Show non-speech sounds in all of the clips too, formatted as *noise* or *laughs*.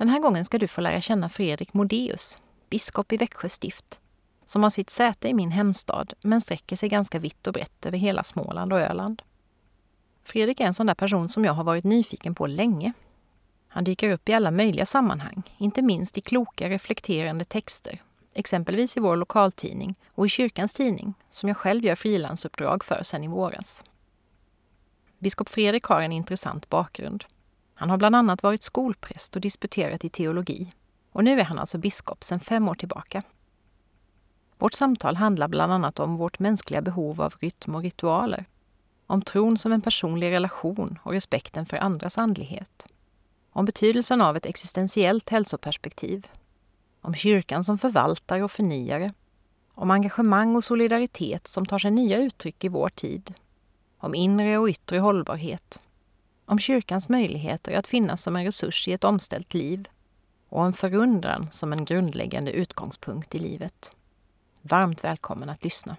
den här gången ska du få lära känna Fredrik Modéus, biskop i Växjö stift, som har sitt säte i min hemstad men sträcker sig ganska vitt och brett över hela Småland och Öland. Fredrik är en sån där person som jag har varit nyfiken på länge. Han dyker upp i alla möjliga sammanhang, inte minst i kloka reflekterande texter, exempelvis i vår lokaltidning och i kyrkans tidning, som jag själv gör frilansuppdrag för sedan i våras. Biskop Fredrik har en intressant bakgrund. Han har bland annat varit skolpräst och disputerat i teologi. Och nu är han alltså biskop sedan fem år tillbaka. Vårt samtal handlar bland annat om vårt mänskliga behov av rytm och ritualer. Om tron som en personlig relation och respekten för andras andlighet. Om betydelsen av ett existentiellt hälsoperspektiv. Om kyrkan som förvaltare och förnyare. Om engagemang och solidaritet som tar sig nya uttryck i vår tid. Om inre och yttre hållbarhet om kyrkans möjligheter att finnas som en resurs i ett omställt liv och om förundran som en grundläggande utgångspunkt i livet. Varmt välkommen att lyssna.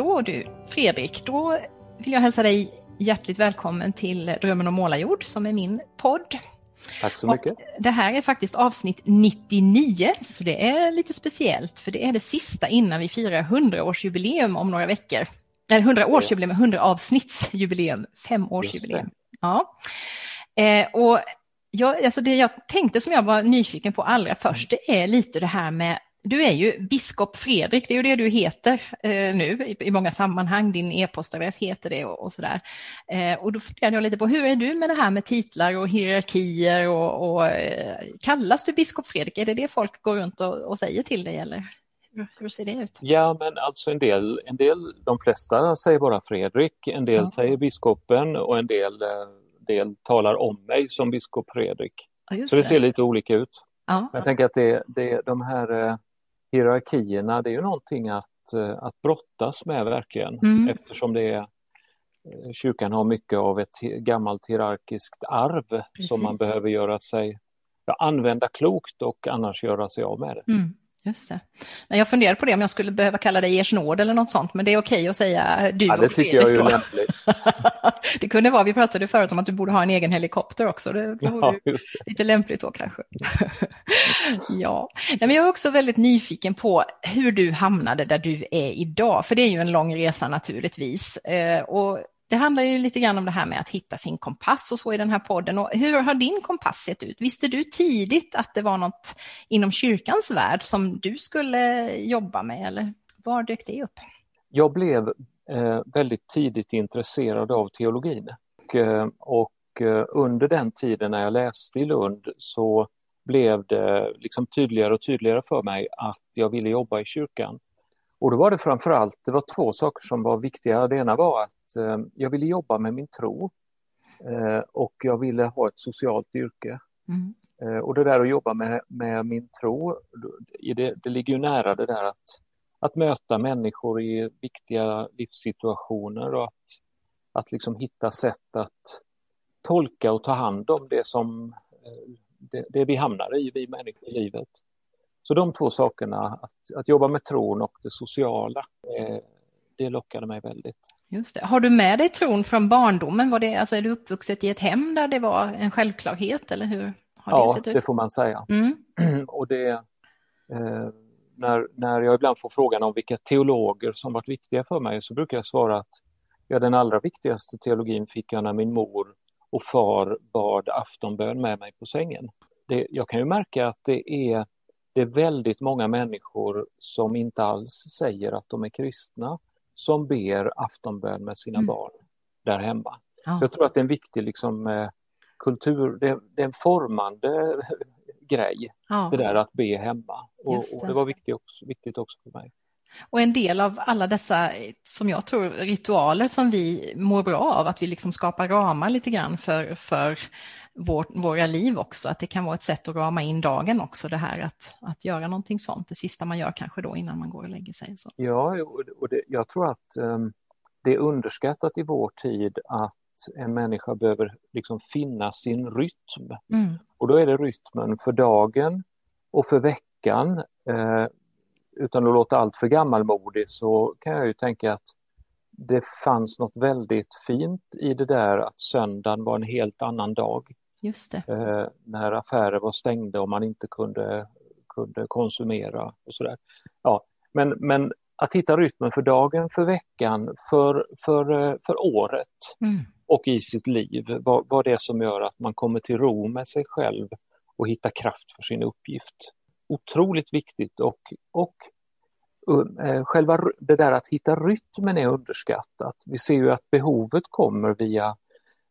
Då du, Fredrik, då vill jag hälsa dig hjärtligt välkommen till Drömmen om målarjord som är min podd. Tack så mycket. Och det här är faktiskt avsnitt 99, så det är lite speciellt för det är det sista innan vi firar 100-årsjubileum om några veckor. Eller 100-årsjubileum, 100 avsnittsjubileum, femårsjubileum. Ja. Eh, och jag, alltså det jag tänkte som jag var nyfiken på allra först, det är lite det här med du är ju biskop Fredrik, det är ju det du heter eh, nu i, i, många sammanhang. Din e-postadress heter det och, och sådär. Eh, och då funderar jag lite på hur är du med det här med titlar och hierarkier och, och eh, kallas du biskop Fredrik? Är det det folk går runt och, och säger till dig eller hur, hur, ser det ut? Ja, men alltså en del, en del, de flesta säger bara Fredrik, en del ja. säger biskopen och en del, eh, del talar om mig som biskop Fredrik. Ja, Så det, det, ser lite olika ut. Ja. Jag tänker att det, det, de här eh, hierarkierna, det är ju någonting att, eh, att brottas med verkligen mm. eftersom det är eh, Kyrkan har mycket av ett gammalt hierarkiskt arv Precis. som man behöver göra sig, ja, använda klokt och annars göra sig av med det. Mm. Just det. Jag funderar på det om jag skulle behöva kalla dig Ers nåd eller något sånt, men det är okej att säga du ja, det tycker jag är lämpligt. *laughs* det kunde vara, vi pratade förut om att du borde ha en egen helikopter också, det vore ja, lite lämpligt då kanske. *laughs* ja, Nej, men jag är också väldigt nyfiken på hur du hamnade där du är idag, för det är ju en lång resa naturligtvis. Eh, och det handlar ju lite grann om det här med att hitta sin kompass och så i den här podden. Och hur har din kompass sett ut? Visste du tidigt att det var något inom kyrkans värld som du skulle jobba med eller var dök det upp? Jag blev eh, väldigt tidigt intresserad av teologin och, eh, och eh, under den tiden när jag läste i Lund så blev det liksom tydligare och tydligare för mig att jag ville jobba i kyrkan. Och då var det framförallt, det var två saker som var viktiga. Det ena var att eh, jag ville jobba med min tro eh, och jag ville ha ett socialt yrke. Mm. Eh, och det där att jobba med, med min tro, det, det ligger ju nära det där att, att möta människor i viktiga livssituationer och att, att liksom hitta sätt att tolka och ta hand om det som eh, det, det vi hamnar i, vi människor i livet. Så de två sakerna, att, att jobba med tron och det sociala, eh, det lockade mig väldigt. Just det. Har du med dig tron från barndomen? Var det, alltså är du uppvuxet i ett hem där det var en självklarhet eller hur har ja, det sett ut? det får man säga. Mm. *clears throat* och det, eh, när, när jag ibland får frågan om vilka teologer som varit viktiga för mig så brukar jag svara att ja, den allra viktigaste teologin fick jag när min mor och far bad aftonbön med mig på sängen. Det, jag kan ju märka att det är det är väldigt många människor som inte alls säger att de är kristna som ber aftonbön med sina mm. barn där hemma. Ja. Jag tror att det är en viktig liksom, eh, kultur, det, det, är en formande *laughs* grej, ja. det där att be hemma. Och, det. och det var viktigt också, viktigt också för mig. Och en del av alla dessa, som jag tror, ritualer som vi mår bra av, att vi liksom skapar ramar lite grann för, för vår, våra liv också, att det kan vara ett sätt att rama in dagen också, det här att, att göra någonting sånt, det sista man gör kanske då innan man går och lägger sig. Så. Ja, och det, jag tror att um, det är underskattat i vår tid att en människa behöver liksom finna sin rytm. Mm. Och då är det rytmen för dagen och för veckan. Eh, utan att låta allt för gammalmodig så kan jag ju tänka att det fanns något väldigt fint i det där att söndagen var en helt annan dag. Just det. Eh, när affärer var stängda och man inte kunde, kunde konsumera och sådär. Ja, men, men att hitta rytmen för dagen, för veckan, för, för, eh, för året mm. och i sitt liv. Vad, vad det är som gör att man kommer till ro med sig själv och hittar kraft för sin uppgift. Otroligt viktigt och, och uh, själva det där att hitta rytmen är underskattat. Vi ser ju att behovet kommer via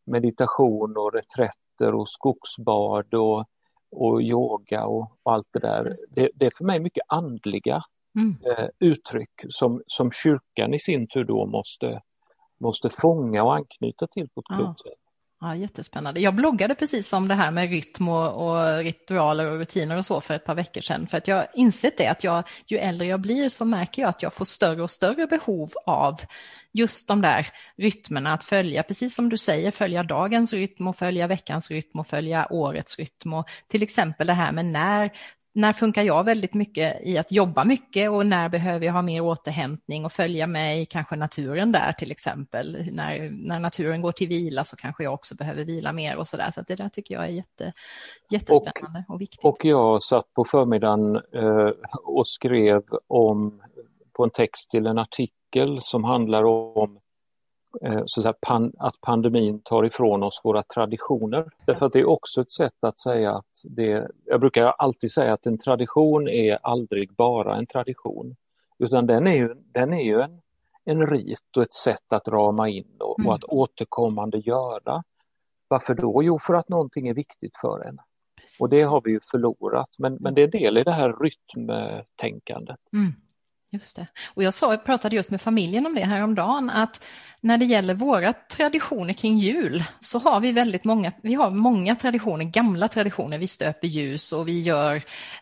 meditation och reträtter och skogsbad och, och yoga och, och allt det där. Det, det, är för mig mycket andliga mm. eh, uttryck som, som kyrkan i sin tur då måste, måste fånga och anknyta till på ett ja. klokt sätt. Ja, jättespännande. Jag bloggade precis om det här med rytm och, och, ritualer och rutiner och så för ett par veckor sedan. För att jag insett det att jag, ju äldre jag blir så märker jag att jag får större och större behov av just de där rytmerna att följa, precis som du säger, följa dagens rytm och följa veckans rytm och följa årets rytm. Och till exempel det här med när när funkar jag väldigt mycket i att jobba mycket och när behöver jag ha mer återhämtning och följa med i kanske naturen där till exempel. När, när naturen går till vila så kanske jag också behöver vila mer och så där. Så det där tycker jag är jätte, jättespännande och, och viktigt. Och jag satt på förmiddagen eh, och skrev om på en text till en artikel som handlar om så att, pan, att pandemin tar ifrån oss våra traditioner. Därför att det är också ett sätt att säga att det, jag brukar alltid säga att en tradition är aldrig bara en tradition. Utan den är ju, den är ju en, en rit och ett sätt att rama in och, mm. och att återkommande göra. Varför då? Jo, för att någonting är viktigt för en. Precis. Och det har vi ju förlorat, men, men det är del i det här rytmtänkandet. Mm. Just det. Och jag, sa, jag pratade just med familjen om det här om dagen att när det gäller våra traditioner kring jul så har vi väldigt många, vi har många traditioner, gamla traditioner. Vi stöper ljus och vi gör,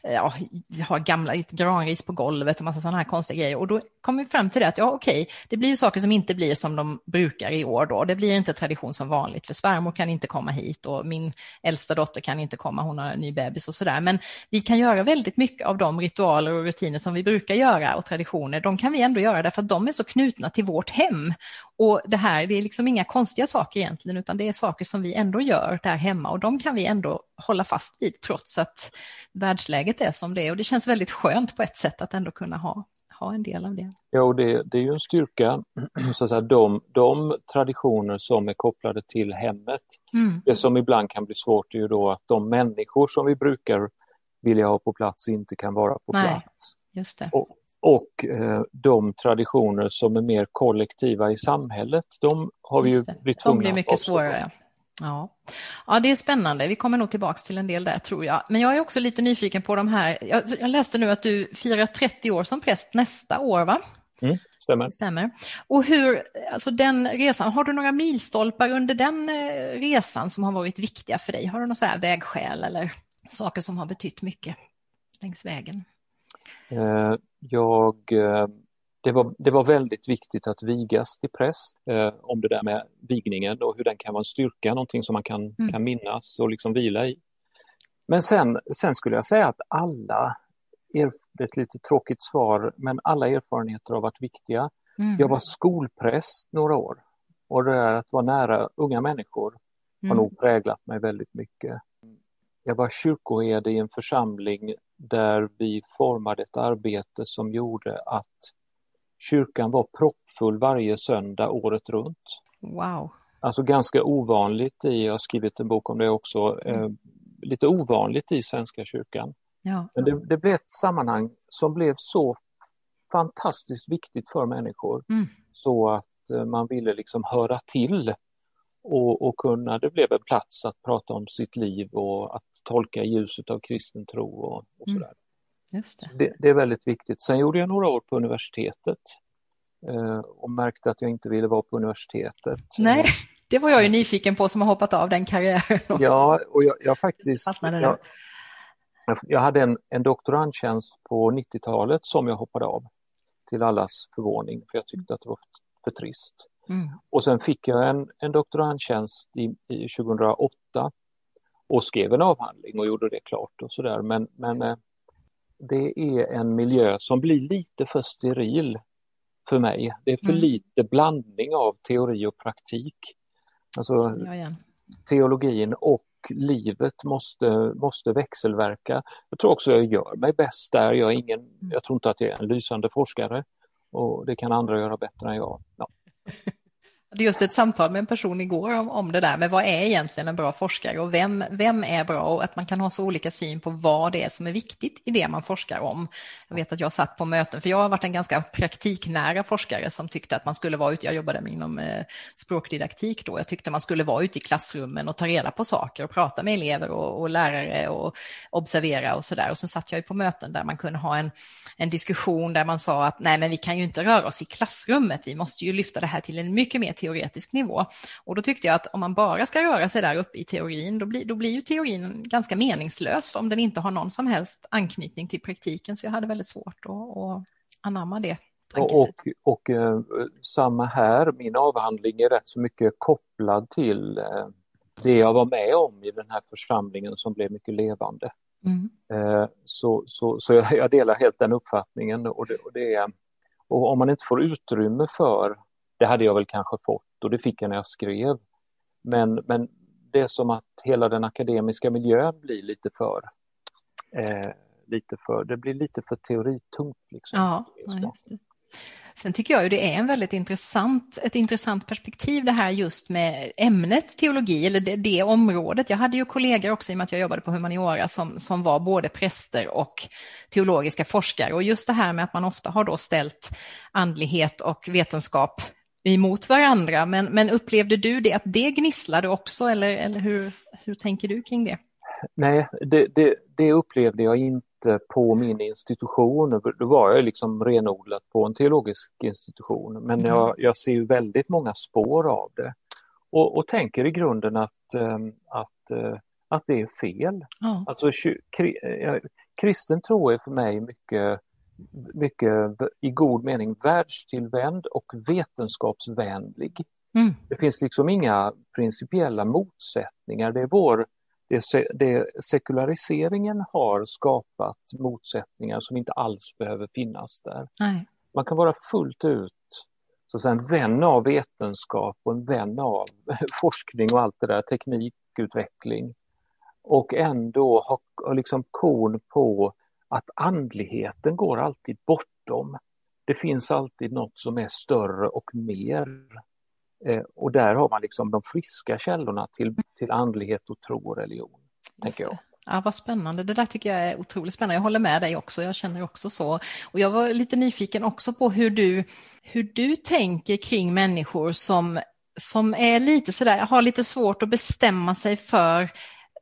eh, ja, vi har gamla granris på golvet och massa sådana här konstiga grejer. Och då kommer vi fram till det att ja, okej, det blir ju saker som inte blir som de brukar i år då. Det blir inte tradition som vanligt, för svärmor kan inte komma hit och min äldsta dotter kan inte komma, hon har en ny bebis och sådär. Men vi kan göra väldigt mycket av de ritualer och rutiner som vi brukar göra och traditioner, de kan vi ändå göra därför att de är så knutna till vårt hem. Och det här, det är liksom inga konstiga saker egentligen, utan det är saker som vi ändå gör där hemma och de kan vi ändå hålla fast vid trots att världsläget är som det är. Och det känns väldigt skönt på ett sätt att ändå kunna ha, ha en del av det. Ja, och det, det är ju en styrka, *clears throat* så att säga, de, de traditioner som är kopplade till hemmet. Mm. Det som ibland kan bli svårt är ju då att de människor som vi brukar vilja ha på plats inte kan vara på Nej, plats. Just det. Och, och eh, de traditioner som är mer kollektiva i samhället, de har vi ju blivit tvungna De blir mycket svårare. Ja. ja, det är spännande. Vi kommer nog tillbaka till en del där tror jag. Men jag är också lite nyfiken på de här. Jag, jag läste nu att du firar 30 år som präst nästa år, va? Mm, stämmer. stämmer. Och hur, alltså den resan, har du några milstolpar under den eh, resan som har varit viktiga för dig? Har du några så här vägskäl eller saker som har betytt mycket längs vägen? Eh, jag, eh, det, var, det var väldigt viktigt att vigas till präst, eh, om det där med vigningen och hur den kan vara en styrka, någonting som man kan, mm. kan minnas och liksom vila i. Men sen, sen skulle jag säga att alla, är ett lite tråkigt svar, men alla erfarenheter har varit viktiga. Mm. Jag var skolpräst några år och det där att vara nära unga människor har mm. nog präglat mig väldigt mycket. Jag var kyrkoherde i en församling där vi formade ett arbete som gjorde att kyrkan var proppfull varje söndag året runt. Wow. Alltså ganska ovanligt i, jag har skrivit en bok om det också, eh, lite ovanligt i Svenska kyrkan. Ja. Men det, det, blev ett sammanhang som blev så fantastiskt viktigt för människor mm. så att eh, man ville liksom höra till och, och kunna, det blev en plats att prata om sitt liv och att tolka ljuset av kristen tro och, och mm. sådär. Mm. Just det. Det, det. är väldigt viktigt. Sen gjorde jag några år på universitetet eh, och märkte att jag inte ville vara på universitetet. Nej, *laughs* det var jag ju nyfiken på som har hoppat av den karriären. Också. Ja, och jag, jag faktiskt... Jag, jag hade en, en doktorandtjänst på 90-talet som jag hoppade av till allas förvåning för jag tyckte att det var för trist. Mm. Och sen fick jag en, en doktorandtjänst i, i 2008 och skrev en avhandling och gjorde det klart och sådär. Men, men eh, det är en miljö som blir lite för steril för mig. Det är för mm. lite blandning av teori och praktik. Alltså teologin och livet måste, måste växelverka. Jag tror också jag gör mig bäst där. Jag, är ingen, mm. jag tror inte att jag är en lysande forskare och det kan andra göra bättre än jag. Ja. *laughs* hade just ett samtal med en person igår om, om det där med vad är egentligen en bra forskare och vem, vem är bra och att man kan ha så olika syn på vad det är som är viktigt i det man forskar om. Jag vet att jag satt på möten, för jag har varit en ganska praktiknära forskare som tyckte att man skulle vara ute, jag jobbade inom eh, språkdidaktik då, jag tyckte man skulle vara ute i klassrummen och ta reda på saker och prata med elever och, och lärare och observera och sådär. Och så satt jag ju på möten där man kunde ha en, en diskussion där man sa att nej men vi kan ju inte röra oss i klassrummet, vi måste ju lyfta det här till en mycket mer teoretisk nivå. Och då tyckte jag att om man bara ska röra sig där uppe i teorin, då blir, då blir ju teorin ganska meningslös om den inte har någon som helst anknytning till praktiken. Så jag hade väldigt svårt att, att anamma det. Och, och, och eh, samma här, min avhandling är rätt så mycket kopplad till eh, det jag var med om i den här församlingen som blev mycket levande. Mm. Eh, så så, så jag, jag, delar helt den uppfattningen och, det, och, det, och om man inte får utrymme för det hade jag väl kanske fått och det fick jag när jag skrev. Men, men det är som att hela den akademiska miljön blir lite för, eh, lite för det blir lite för teoritungt. Liksom. Ja. Sen tycker jag ju det är en väldigt intressant, ett intressant perspektiv det här just med ämnet teologi, eller det, det, området. Jag hade ju kollegor också i och med att jag jobbade på humaniora som, som var både präster och teologiska forskare. Och just det här med att man ofta har då ställt andlighet och vetenskap emot varandra. Men, men upplevde du det att det gnisslade också eller, eller hur, hur tänker du kring det? Nej, det, det, det upplevde jag inte på min institution. Då var jag liksom renodlat på en teologisk institution. Men mm. jag, jag ser väldigt många spår av det. Och, och tänker i grunden att, ehm, att, eh, att det är fel. Ja. Alltså, kristen tro är för mig mycket mycket i god mening världstillvänd och vetenskapsvänlig. Mm. Det finns liksom inga principiella motsättningar. Det är vår, det, det, sekulariseringen har skapat motsättningar som inte alls behöver finnas där. Nej. Man kan vara fullt ut så att säga, en vän av vetenskap och en vän av *laughs* forskning och allt det där, teknikutveckling och ändå ha, ha liksom kon på att andligheten går alltid bortom. Det finns alltid något som är större och mer. Eh, och där har man liksom de friska källorna till, till andlighet och tro och religion. Tänker jag. Ja, vad spännande. Det där tycker jag är otroligt spännande. Jag håller med dig också. Jag känner också så. Och jag var lite nyfiken också på hur du, hur du tänker kring människor som, som är lite sådär, har lite svårt att bestämma sig för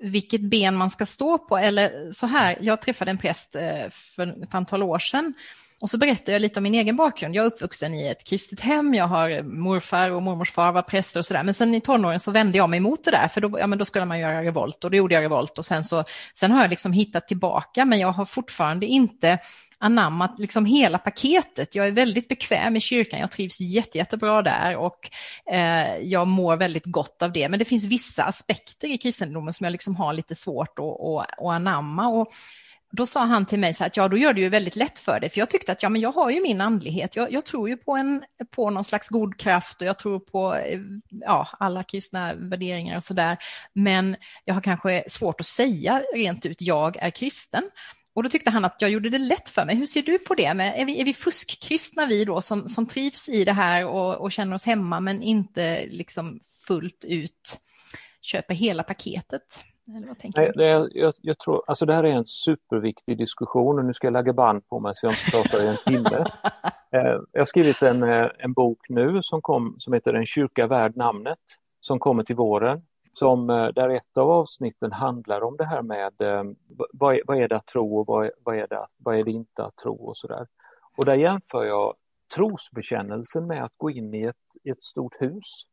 vilket ben man ska stå på. Eller så här, jag träffade en präst eh, för ett antal år sedan och så berättade jag lite om min egen bakgrund. Jag är uppvuxen i ett kristet hem, jag har morfar och mormors far var präster och sådär. Men sen i tonåren så vände jag mig emot det där, för då, ja, men då skulle man göra revolt och då gjorde jag revolt och sen så sen har jag liksom hittat tillbaka, men jag har fortfarande inte anammat liksom hela paketet. Jag är väldigt bekväm i kyrkan, jag trivs jätte, jättebra där och eh, jag mår väldigt gott av det. Men det finns vissa aspekter i kristendomen som jag liksom har lite svårt att, att, att anamma. Och då sa han till mig så att ja, då gör det ju väldigt lätt för dig, för jag tyckte att ja, men jag har ju min andlighet. Jag, jag tror ju på, en, på någon slags god kraft och jag tror på eh, ja, alla kristna värderingar och så där. Men jag har kanske svårt att säga rent ut, jag är kristen. Och då tyckte han att jag gjorde det lätt för mig. Hur ser du på det? Med, är, vi, är vi fuskkristna vi då som, som trivs i det här och, och känner oss hemma men inte liksom fullt ut köper hela paketet? Eller vad tänker Nej, du? Det, jag, jag, tror, alltså det här är en superviktig diskussion och nu ska jag lägga band på mig så jag inte pratar i en timme. *laughs* eh, jag har skrivit en, eh, en bok nu som, kom, som heter En kyrka värd namnet som kommer till våren. Som, eh, där ett av avsnitten handlar om det här med eh, vad, vad är det att tro och vad, vad, är det, vad är det inte att tro och sådär. Och där jämför jag trosbekännelsen med att gå in i ett, ett stort hus.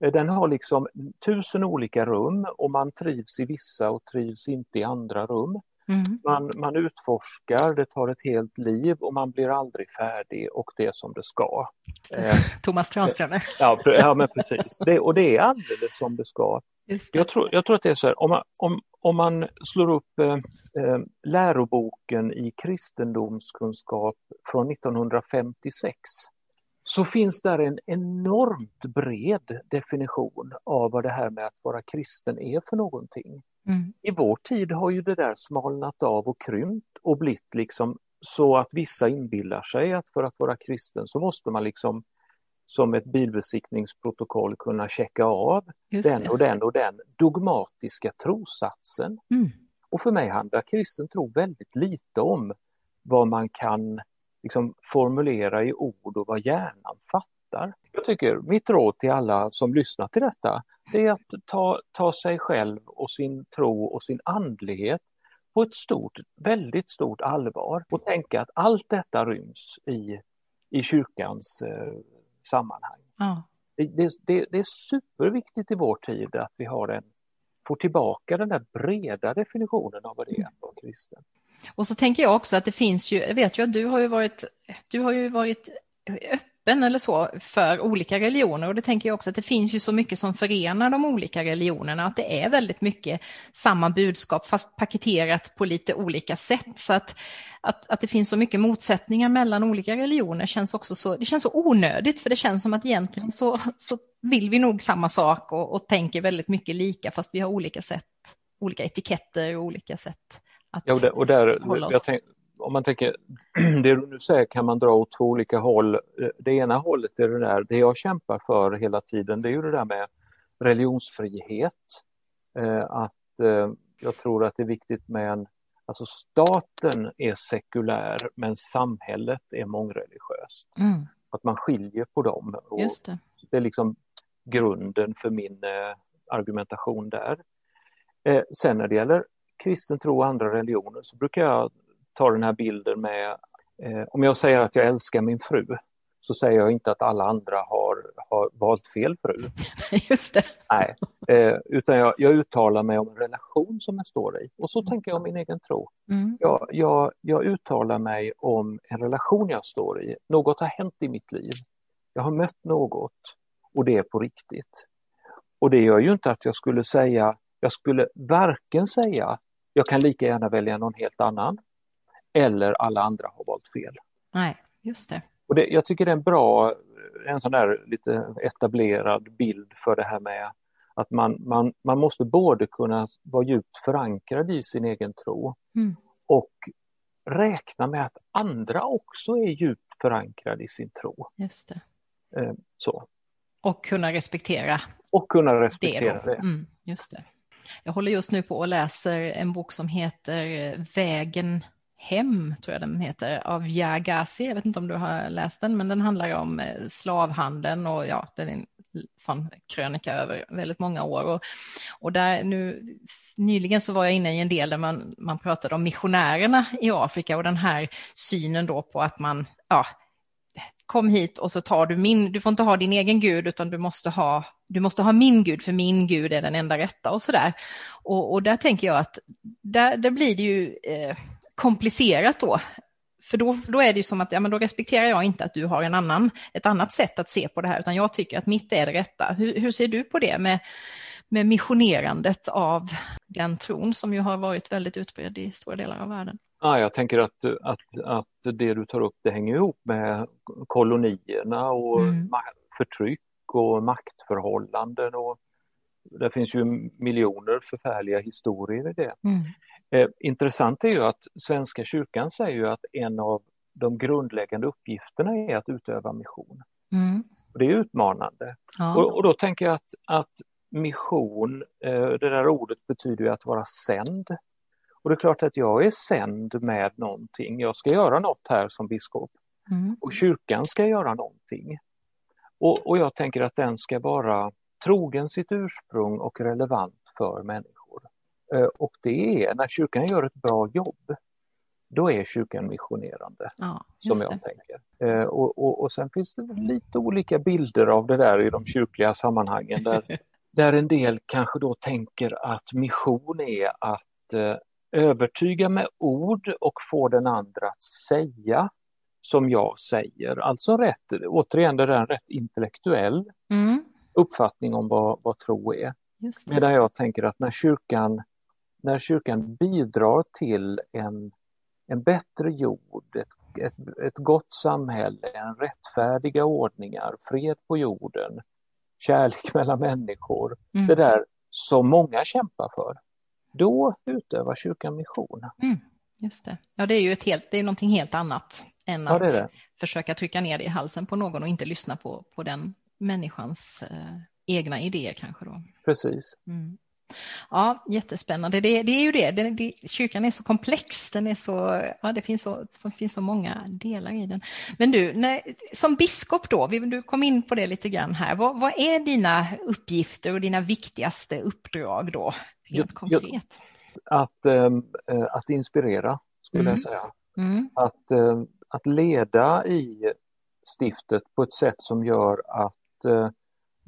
Eh, den har liksom tusen olika rum och man trivs i vissa och trivs inte i andra rum. Mm. Man, man utforskar, det tar ett helt liv och man blir aldrig färdig och det är som det ska. Eh, *laughs* Thomas Tranströmer. Ja, ja, men precis. Det, och det är alldeles som det ska. Det. Jag, tror, jag tror att det är så här, om man, om, om man slår upp eh, eh, läroboken i kristendomskunskap från 1956 så finns där en enormt bred definition av vad det här med att vara kristen är för någonting. Mm. I vår tid har ju det där smalnat av och krympt och blivit liksom så att vissa inbillar sig att för att vara kristen så måste man liksom som ett bilbesiktningsprotokoll kunna checka av den och den och den dogmatiska trossatsen. Mm. Och för mig handlar kristen tro väldigt lite om vad man kan liksom formulera i ord och vad hjärnan fattar. Jag tycker mitt råd till alla som lyssnar till detta, det är att ta, ta sig själv och sin tro och sin andlighet på ett stort, väldigt stort allvar och tänka att allt detta ryms i, i kyrkans eh, sammanhang. Ja. Det, det, det, är superviktigt i vår tid att vi har en, får tillbaka den där breda definitionen av vad det är att vara kristen. Och så tänker jag också att det finns ju, jag vet ju att du har ju varit, du har ju varit öppen eller så för olika religioner och det tänker jag också att det finns ju så mycket som förenar de olika religionerna, att det är väldigt mycket samma budskap fast paketerat på lite olika sätt. Så att, att, att det finns så mycket motsättningar mellan olika religioner känns också så, det känns så onödigt för det känns som att egentligen så, så vill vi nog samma sak och, och tänker väldigt mycket lika fast vi har olika sätt, olika etiketter och olika sätt att ja, och där, och där tänk, om man tänker, *clears throat* det du nu säger kan man dra åt två olika håll. Det ena hållet är det där, det jag kämpar för hela tiden, det är ju det där med religionsfrihet. Eh, att eh, jag tror att det är viktigt med en, alltså staten är sekulär men samhället är mångreligiöst. Mm. Att man skiljer på dem. Och det. det. är liksom grunden för min eh, argumentation där. sen när det gäller kristen tro och andra religioner så brukar jag ta den här bilden med, eh, om jag säger att jag älskar min fru, så säger jag inte att alla andra har, har valt fel fru. *laughs* Just det. Nej, eh, utan jag, jag, uttalar mig om en relation som jag står i. Och så tänker jag om min egen tro. Mm. Jag, jag, jag uttalar mig om en relation jag står i. Något har hänt i mitt liv. Jag har mött något och det är på riktigt. Och det gör ju inte att jag skulle säga, jag skulle varken säga jag kan lika gärna välja någon helt annan. Eller alla andra har valt fel. Nej, just det. Och det, jag tycker det är en bra, en sån där lite etablerad bild för det här med att man, man, man måste både kunna vara djupt förankrad i sin egen tro mm. och räkna med att andra också är djupt förankrade i sin tro. Just det. Eh, så. Och kunna respektera Och kunna respektera det. det. Mm, just det. Jag håller just nu på och läser en bok som heter Vägen hem, tror jag den heter, av Jagasi. Jag vet inte om du har läst den, men den handlar om eh, slavhandeln och ja, den är en sån krönika över väldigt många år. Och, och där nu, nyligen så var jag inne i en del där man, man pratade om missionärerna i Afrika och den här synen då på att man, ja, kom hit och så tar du min, du får inte ha din egen gud utan du måste ha, du måste ha min gud för min gud är den enda rätta och sådär. Och, och där tänker jag att där, där blir det ju eh, komplicerat då. För då, då är det ju som att, ja men då respekterar jag inte att du har en annan, ett annat sätt att se på det här, utan jag tycker att mitt är det rätta. Hur, hur ser du på det med, med missionerandet av den tron som ju har varit väldigt utbredd i stora delar av världen? Ja, jag tänker att, att, att det du tar upp det hänger ihop med kolonierna och mm. förtryck och maktförhållanden. Och det finns ju miljoner förfärliga historier i det. Mm. Eh, intressant är ju att Svenska kyrkan säger ju att en av de grundläggande uppgifterna är att utöva mission. Mm. Och det är utmanande. Ja. Och, och, då tänker jag att, att mission, eh, det där ordet betyder ju att vara sänd. Och det är klart att jag är sänd med någonting. Jag ska göra något här som biskop. Mm. Och kyrkan ska göra någonting. Och, och jag tänker att den ska vara trogen sitt ursprung och relevant för människor. Eh, och det är när kyrkan gör ett bra jobb, då är kyrkan missionerande, ja, som jag det. tänker. Eh, och, och, och sen finns det lite olika bilder av det där i de kyrkliga sammanhangen där, *laughs* där en del kanske då tänker att mission är att eh, övertyga med ord och få den andra att säga som jag säger. Alltså rätt, återigen det där en rätt intellektuell mm. uppfattning om vad, vad tro är. Medan jag tänker att när kyrkan, när kyrkan bidrar till en, en bättre jord, ett, ett, ett gott samhälle, en rättfärdiga ordningar, fred på jorden, kärlek *laughs* mellan människor, mm. det där som många kämpar för, då utövar kyrkan mission. Mm. Just det. Ja, det är ju ett helt, det är någonting helt annat än ja, att det. försöka trycka ner det i halsen på någon och inte lyssna på, på den människans eh, egna idéer kanske då. Precis. Mm. Ja, jättespännande. Det, det är ju det. det, det kyrkan är så komplex. Den är så, ja, det, finns så, det finns så många delar i den. Men du, när, som biskop då, du kom in på det lite grann här. Vad, vad är dina uppgifter och dina viktigaste uppdrag då, rent konkret? Att, äh, att inspirera, skulle mm. jag säga. Mm. Att, äh, att leda i stiftet på ett sätt som gör att äh,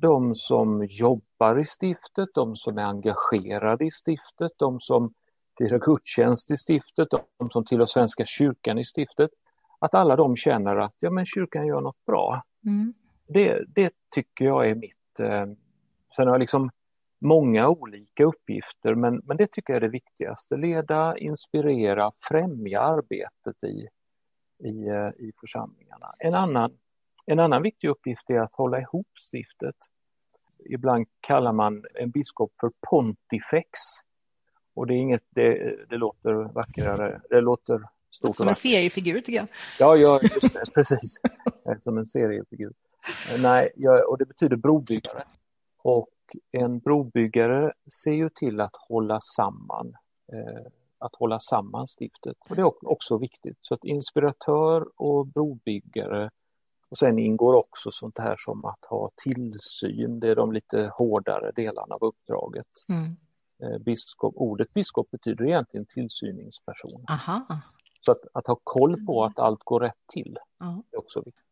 de som jobbar i stiftet, de som är engagerade i stiftet, de som firar gudstjänst i stiftet, de som tillhör Svenska kyrkan i stiftet, att alla de känner att ja, men kyrkan gör något bra. Mm. Det, det tycker jag är mitt... Eh, sen har jag liksom många olika uppgifter, men, men det tycker jag är det viktigaste. Leda, inspirera, främja arbetet i, i, eh, i församlingarna. En annan en annan viktig uppgift är att hålla ihop stiftet. Ibland kallar man en biskop för pontifex. Och det är inget, det, det låter vackrare, det låter stort Som en seriefigur tycker jag. Ja, ja just det, *laughs* precis. Som en seriefigur. Nej, ja, och det betyder brobyggare. Och en brobyggare ser ju till att hålla samman eh, att hålla samman stiftet. Och det är också viktigt. Så att inspiratör och brobyggare och sen ingår också sånt här som att ha tillsyn, det är de lite hårdare delarna av uppdraget. Mm. Eh, biskop, ordet biskop betyder egentligen tillsyningsperson. Aha. Så att, att, ha koll på att allt går rätt till är också viktigt.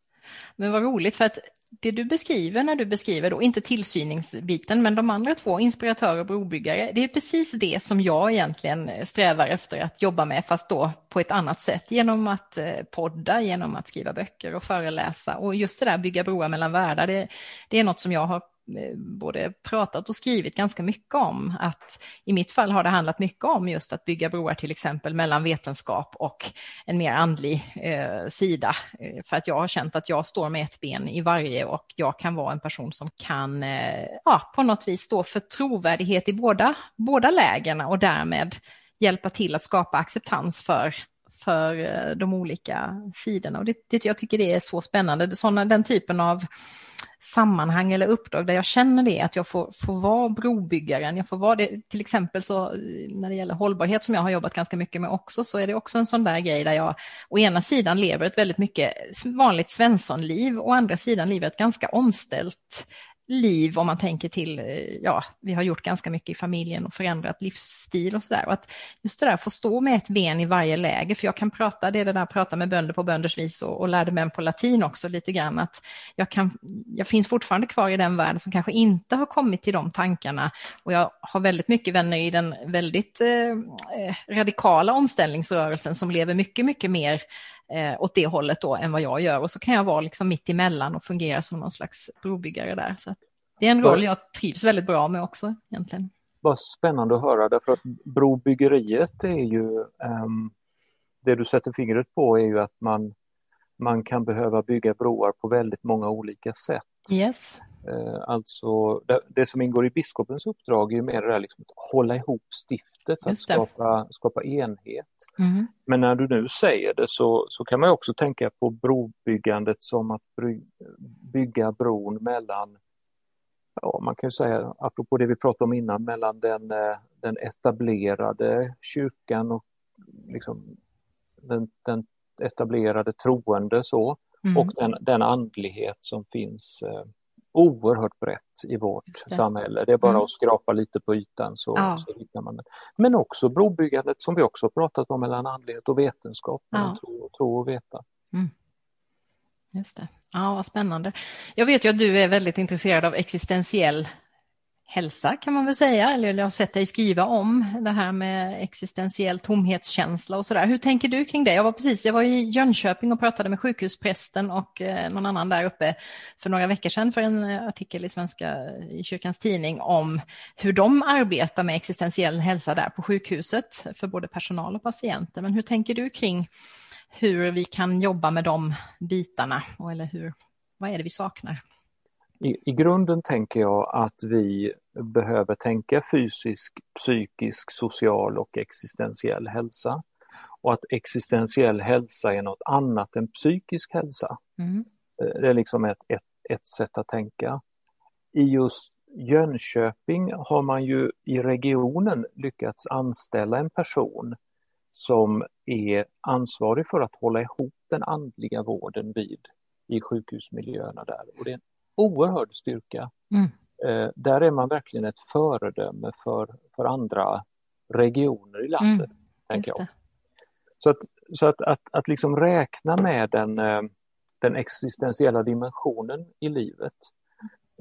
Men vad roligt för att det du beskriver när du beskriver då, inte tillsyningsbiten, men de andra två, inspiratörer och brobyggare, det är precis det som jag egentligen eh, strävar efter att jobba med, fast då på ett annat sätt, genom att eh, podda, genom att skriva böcker och föreläsa. Och just det där bygga broar mellan världar, det, det är något som jag har Eh, både pratat och skrivit ganska mycket om. Att I mitt fall har det handlat mycket om just att bygga broar till exempel mellan vetenskap och en mer andlig eh, sida. Eh, för att jag har känt att jag står med ett ben i varje och jag kan vara en person som kan eh, ja, på något vis stå för trovärdighet i båda, båda lägena och därmed hjälpa till att skapa acceptans för för eh, de olika sidorna. Och det, det, jag tycker det är så spännande. Såna, den typen av sammanhang eller uppdrag där jag känner det, att jag får, får vara brobyggaren. Jag får vara det, till exempel så eh, när det gäller hållbarhet som jag har jobbat ganska mycket med också, så är det också en sån där grej där jag å ena sidan lever ett väldigt mycket vanligt svenssonliv, å andra sidan lever ett ganska omställt liv om man tänker till, eh, ja, vi har gjort ganska mycket i familjen och förändrat livsstil och sådär. Och att just det där, få stå med ett ben i varje läge, för jag kan prata, det är det där prata med bönder på bönders vis och, och lärde mig på latin också lite grann, att jag, kan, jag finns fortfarande kvar i den världen som kanske inte har kommit till de tankarna. Och jag har väldigt mycket vänner i den väldigt eh, eh radikala omställningsrörelsen som lever mycket, mycket mer eh, åt det hållet då än vad jag gör. Och så kan jag vara liksom mitt emellan och fungera som någon slags brobyggare där. Så det är en roll jag trivs väldigt bra med också egentligen. Vad spännande att höra därför att brobyggeriet är ju um, det du sätter fingret på är ju att man, man kan behöva bygga broar på väldigt många olika sätt. Yes. Eh, alltså det, som ingår i biskopens uppdrag är mer det där liksom att hålla ihop stiftet, att skapa, skapa enhet. Mm. Men när du nu säger det så, så kan man också tänka på brobyggandet som att bygga bron mellan ja, man kan ju säga, apropå det vi pratade om innan, mellan den, eh, den etablerade kyrkan och liksom den, den etablerade troende så, mm. och den, den andlighet som finns eh, oerhört brett i vårt det. samhälle. Det är bara mm. att skrapa lite på ytan så, ja. så hittar man det. Men också brobyggandet som vi också pratat om mellan andlighet och vetenskap, ja. tro, tro och veta. Mm. Just det. Ja, vad spännande. Jag vet ju att du är väldigt intresserad av existentiell hälsa kan man väl säga, eller jag har sett dig skriva om det här med existentiell tomhetskänsla och sådär. Hur tänker du kring det? Jag var precis, jag var i Jönköping och pratade med sjukhusprästen och eh, någon annan där uppe för några veckor sedan för en eh, artikel i Svenska i kyrkans tidning om hur de arbetar med existentiell hälsa där på sjukhuset för både personal och patienter. Men hur tänker du kring hur vi kan jobba med de bitarna och eller hur, vad är det vi saknar? I, I grunden tänker jag att vi behöver tänka fysisk, psykisk, social och existentiell hälsa. Och att existentiell hälsa är något annat än psykisk hälsa. Mm. Eh, det är liksom ett, ett, ett sätt att tänka. I just Jönköping har man ju i regionen lyckats anställa en person som är ansvarig för att hålla ihop den andliga vården vid i sjukhusmiljöerna där. Och det är en oerhörd styrka. Mm. Eh, där är man verkligen ett föredöme för, för andra regioner i landet. Mm. tänker jag. Så, att, så att, att, att liksom räkna med den, eh, den existentiella dimensionen i livet.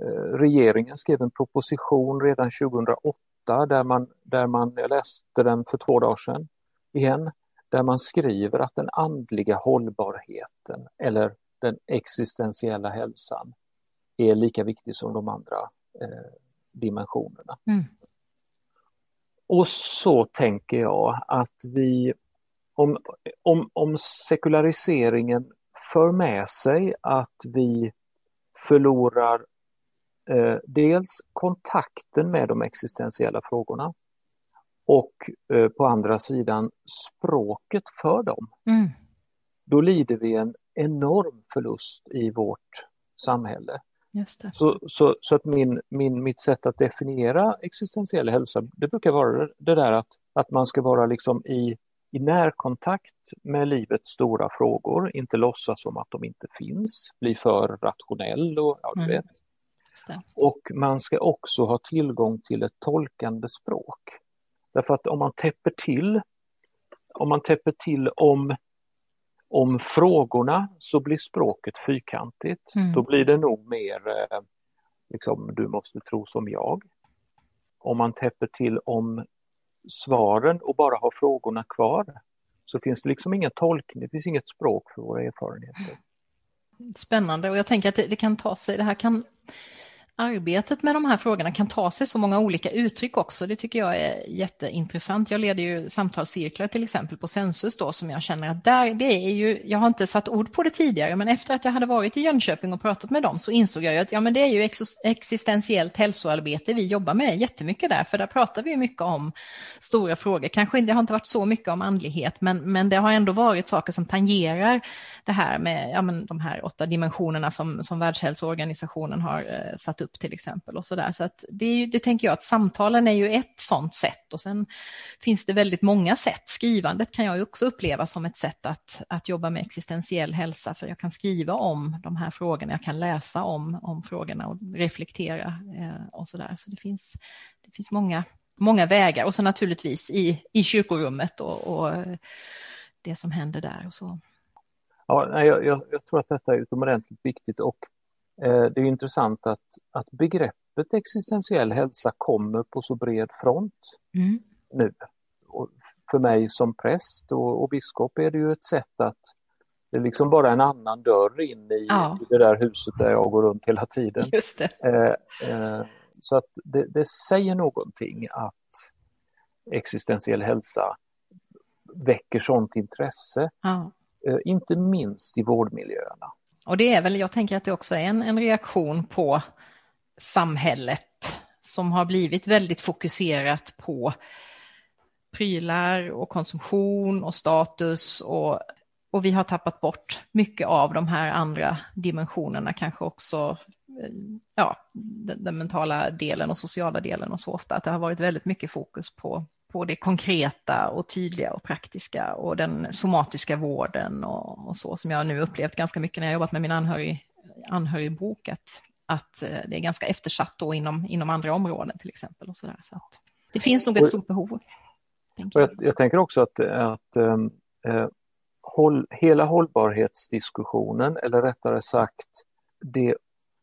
Eh, regeringen skrev en proposition redan 2008 där man, där man, jag läste den för två dagar sedan igen, där man skriver att den andliga hållbarheten eller den existentiella hälsan är lika viktig som de andra eh, dimensionerna. Mm. Och så tänker jag att vi, om, om, om sekulariseringen för med sig att vi förlorar eh, dels kontakten med de existentiella frågorna och eh, på andra sidan språket för dem. Mm. Då lider vi en enorm förlust i vårt samhälle. Så, så, så att min, min, mitt sätt att definiera existentiell hälsa, det brukar vara det där att, att man ska vara liksom i, i närkontakt med livets stora frågor, inte låtsas som att de inte finns, bli för rationell och ja, du mm. vet. Och man ska också ha tillgång till ett tolkande språk. Därför att om man täpper till, om man täpper till om om frågorna så blir språket fyrkantigt. Mm. Då blir det nog mer eh, liksom, du måste tro som jag. Om man täpper till om svaren och bara har frågorna kvar så finns det liksom ingen tolkning, det finns inget språk för våra erfarenheter. Spännande och jag tänker att det, det kan ta sig, det här kan arbetet med de här frågorna kan ta sig så många olika uttryck också. Det tycker jag är jätteintressant. Jag leder ju samtalscirklar till exempel på Sensus då som jag känner att där, det är ju, jag har inte satt ord på det tidigare, men efter att jag hade varit i Jönköping och pratat med dem så insåg jag ju att ja, men det är ju existentiellt hälsoarbete vi jobbar med jättemycket där, för där pratar vi mycket om stora frågor. Kanske det har inte varit så mycket om andlighet, men, men det har ändå varit saker som tangerar det här med ja, men de här åtta dimensionerna som, som Världshälsoorganisationen har eh, satt upp till exempel. och Så, där. så att det, det tänker jag att samtalen är ju ett sådant sätt och sen finns det väldigt många sätt. Skrivandet kan jag ju också uppleva som ett sätt att, att jobba med existentiell hälsa för jag kan skriva om de här frågorna, jag kan läsa om, om frågorna och reflektera eh, och så där. Så det finns, det finns många, många vägar och så naturligtvis i, i kyrkorummet och, och eh, det som händer där och så. Ja, jag, jag, jag, tror att detta är utomordentligt viktigt och eh, det är intressant att, att begreppet existentiell hälsa kommer på så bred front mm. nu. Och för mig som präst och, och, biskop är det ju ett sätt att det är liksom bara en annan dörr in i, ja. det där huset där jag går runt hela tiden. Just. Eh, eh, så att det, det säger någonting att existentiell hälsa väcker sånt intresse. Ja. Eh, inte minst i vårdmiljöerna. Och det är väl, jag tänker att det också är en, en reaktion på samhället som har blivit väldigt fokuserat på prylar och konsumtion och status och, och vi har tappat bort mycket av de här andra dimensionerna, kanske också eh, ja, den, den, mentala delen och sociala delen och så ofta, att det har varit väldigt mycket fokus på, på det konkreta och tydliga och praktiska och den somatiska vården och, och så som jag nu upplevt ganska mycket när jag jobbat med min anhörig, anhörigbok, att, att eh, det är ganska eftersatt då inom, inom andra områden till exempel. Och så där. Så att det finns nog ett stort behov. Jag. Jag, jag. tänker också att, att äh, håll, hela hållbarhetsdiskussionen, eller rättare sagt det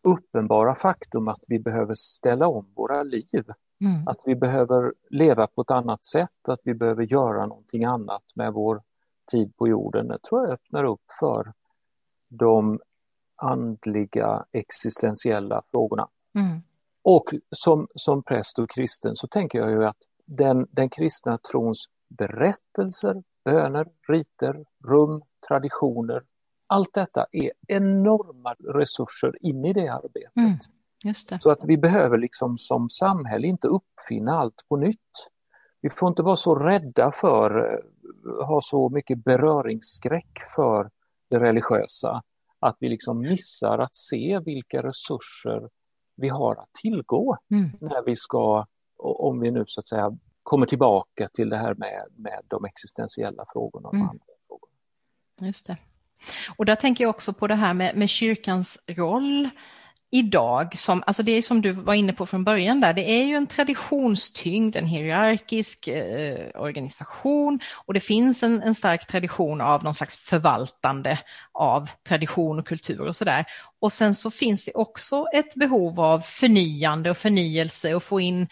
uppenbara faktum att vi behöver ställa om våra liv. Mm. Att vi behöver leva på ett annat sätt, att vi behöver göra någonting annat med vår tid på jorden. Det tror jag öppnar upp för de andliga existentiella frågorna. Mm. Och som, som präst och kristen så tänker jag ju att den, den kristna trons berättelser, böner, riter, rum, traditioner. Allt detta är enorma resurser in i det arbetet. Mm. Så att vi behöver liksom som samhälle inte uppfinna allt på nytt. Vi får inte vara så rädda för, eh, ha så mycket beröringsskräck för det religiösa, att vi liksom missar att se vilka resurser vi har att tillgå mm. när vi ska, om vi nu så att säga kommer tillbaka till det här med, med de existentiella frågorna. Och mm. andra frågorna. Just det. Och där tänker jag också på det här med, med kyrkans roll idag, som, alltså det är som du var inne på från början där, det är ju en traditionstyngd, en hierarkisk eh, organisation och det finns en, en, stark tradition av någon slags förvaltande av tradition och kultur och sådär. Och sen så finns det också ett behov av förnyande och förnyelse och få in